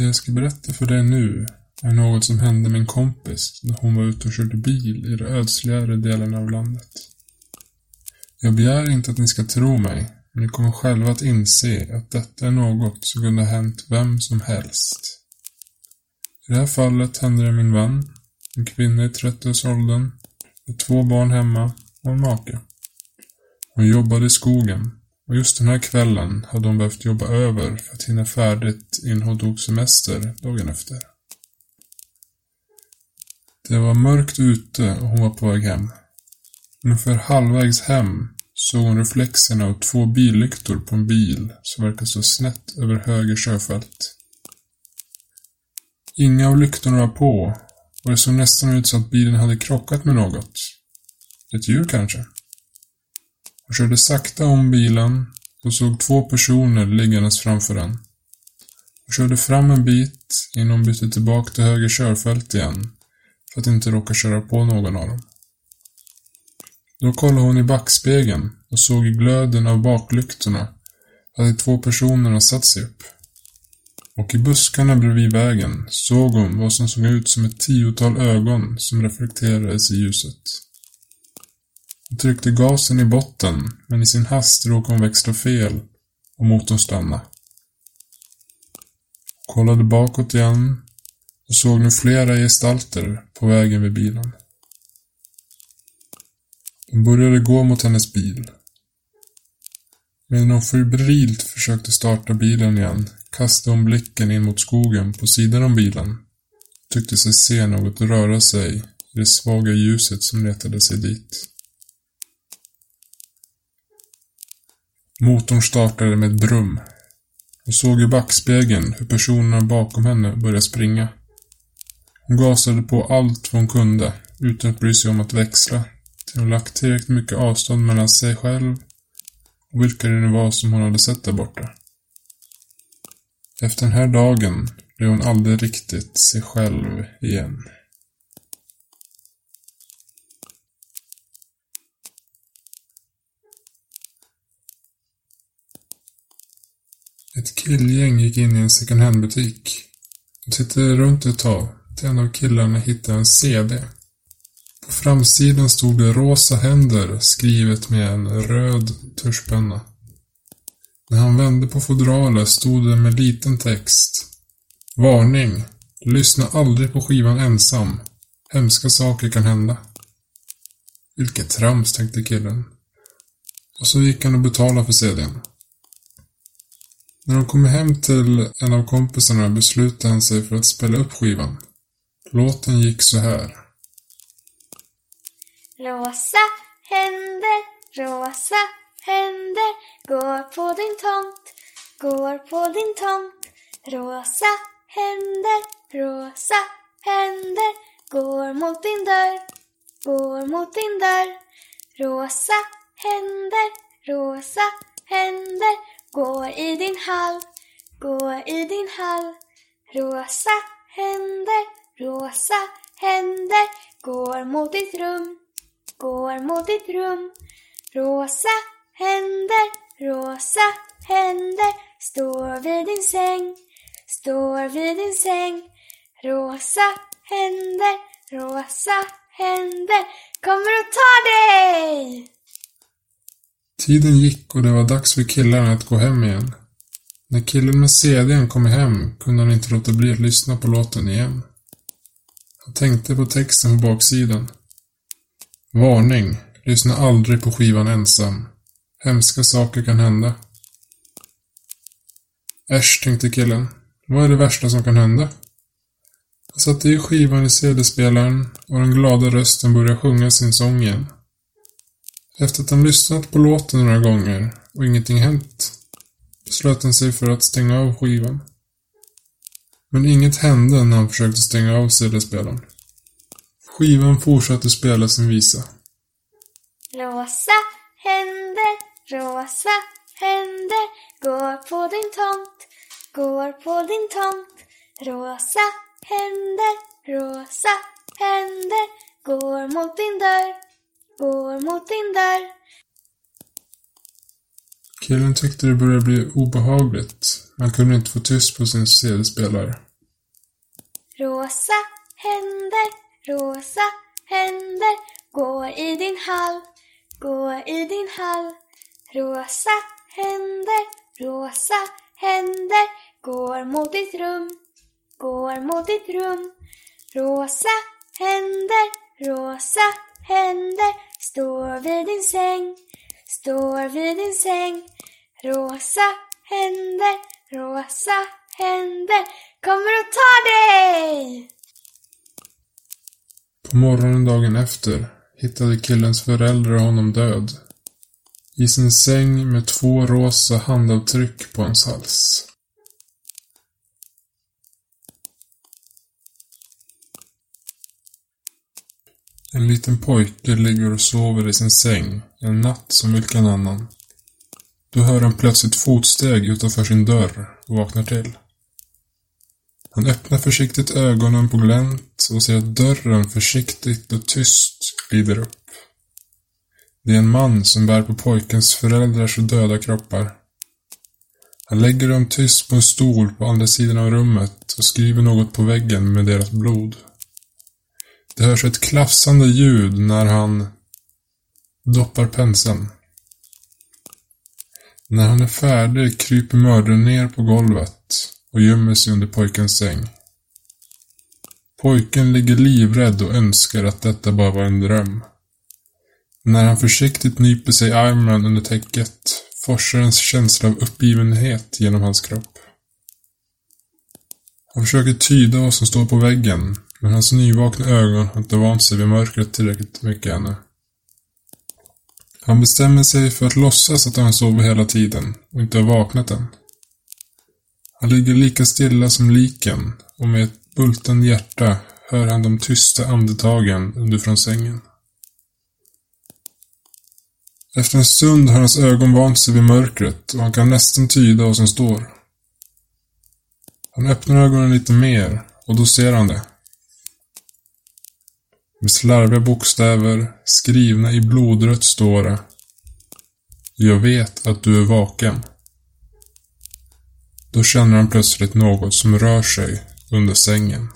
Det jag ska berätta för dig nu är något som hände min kompis när hon var ute och körde bil i de ödsligare delarna av landet. Jag begär inte att ni ska tro mig, men ni kommer själva att inse att detta är något som kunde ha hänt vem som helst. I det här fallet hände det min vän, en kvinna i 30-årsåldern, med två barn hemma och en make. Hon jobbade i skogen och just den här kvällen hade hon behövt jobba över för att hinna färdigt innan hon tog semester dagen efter. Det var mörkt ute och hon var på väg hem. Ungefär halvvägs hem såg hon reflexerna av två billyktor på en bil som verkade stå snett över höger körfält. Inga av lyktorna var på och det såg nästan ut som att bilen hade krockat med något. Ett djur kanske? Hon körde sakta om bilen och såg två personer liggandes framför den. Hon körde fram en bit innan hon bytte tillbaka till höger körfält igen för att inte råka köra på någon av dem. Då kollade hon i backspegeln och såg i glöden av baklyktorna att de två personerna satt sig upp. Och i buskarna bredvid vägen såg hon vad som såg ut som ett tiotal ögon som reflekterades i ljuset. Hon tryckte gasen i botten, men i sin hast råkade hon växla fel och motorn stanna. Hon kollade bakåt igen och såg nu flera gestalter på vägen vid bilen. De började gå mot hennes bil. Medan hon febrilt försökte starta bilen igen kastade hon blicken in mot skogen på sidan om bilen och tyckte sig se något röra sig i det svaga ljuset som letade sig dit. Motorn startade med ett brum. Hon såg i backspegeln hur personerna bakom henne började springa. Hon gasade på allt vad hon kunde, utan att bry sig om att växla, till hon lagt tillräckligt mycket avstånd mellan sig själv och vilka det nu var som hon hade sett där borta. Efter den här dagen blev hon aldrig riktigt sig själv igen. Ett killgäng gick in i en second hand-butik. De tittade runt ett tag till en av killarna hittade en CD. På framsidan stod det rosa händer skrivet med en röd tuschpenna. När han vände på fodralet stod det med liten text. Varning! Lyssna aldrig på skivan ensam. Hemska saker kan hända. Vilket trams, tänkte killen. Och så gick han och betalade för CDn. När de kommer hem till en av kompisarna beslutade han sig för att spela upp skivan. Låten gick så här. Rosa händer, rosa händer går på din tomt, går på din tomt. Rosa händer, rosa händer går mot din dörr, går mot din dörr. Rosa händer, rosa händer går i din hall, går i din hall. Rosa händer, rosa händer går mot ditt rum, går mot ditt rum. Rosa händer, rosa händer står vid din säng, står vid din säng. Rosa händer, rosa händer kommer att ta dig! Tiden gick och det var dags för killarna att gå hem igen. När killen med CDn kom hem kunde han inte låta bli att lyssna på låten igen. Han tänkte på texten på baksidan. Varning! Lyssna aldrig på skivan ensam. Hemska saker kan hända. Äsch, tänkte killen. Vad är det värsta som kan hända? Han satte i skivan i CD-spelaren och den glada rösten började sjunga sin sång igen. Efter att han lyssnat på låten några gånger och ingenting hänt beslöt han sig för att stänga av skivan. Men inget hände när han försökte stänga av CD-spelaren. Skivan fortsatte spela sin visa. Rosa händer, rosa händer går på din tomt, går på din tomt. Rosa händer, rosa händer går mot din dörr, går mot din dörr. Killen tyckte det började bli obehagligt. Han kunde inte få tyst på sin CD-spelare. Rosa händer, rosa händer går i din hall, går i din hall. Rosa händer, rosa händer går mot ditt rum, går mot ditt rum. Rosa händer, rosa händer står vid din säng, står vid din säng. Rosa händer, rosa händer kommer och tar dig! På morgonen dagen efter hittade killens föräldrar honom död. I sin säng med två rosa handavtryck på hans hals. En liten pojke ligger och sover i sin säng en natt som vilken annan. Då hör han plötsligt fotsteg utanför sin dörr och vaknar till. Han öppnar försiktigt ögonen på glänt och ser att dörren försiktigt och tyst glider upp. Det är en man som bär på pojkens föräldrars döda kroppar. Han lägger dem tyst på en stol på andra sidan av rummet och skriver något på väggen med deras blod. Det hörs ett klafsande ljud när han doppar penseln. När han är färdig kryper mördaren ner på golvet och gömmer sig under pojkens säng. Pojken ligger livrädd och önskar att detta bara var en dröm. När han försiktigt nyper sig i armen under täcket forsar en känsla av uppgivenhet genom hans kropp. Han försöker tyda vad som står på väggen, men hans nyvakna ögon har inte vant sig vid mörkret tillräckligt mycket ännu. Han bestämmer sig för att låtsas att han sover hela tiden och inte har vaknat än. Han ligger lika stilla som liken och med ett bultande hjärta hör han de tysta andetagen underifrån sängen. Efter en stund har hans ögon vant sig vid mörkret och han kan nästan tyda vad som står. Han öppnar ögonen lite mer och då ser han det. Med slarviga bokstäver, skrivna i blodrött står det. Jag vet att du är vaken. Då känner han plötsligt något som rör sig under sängen.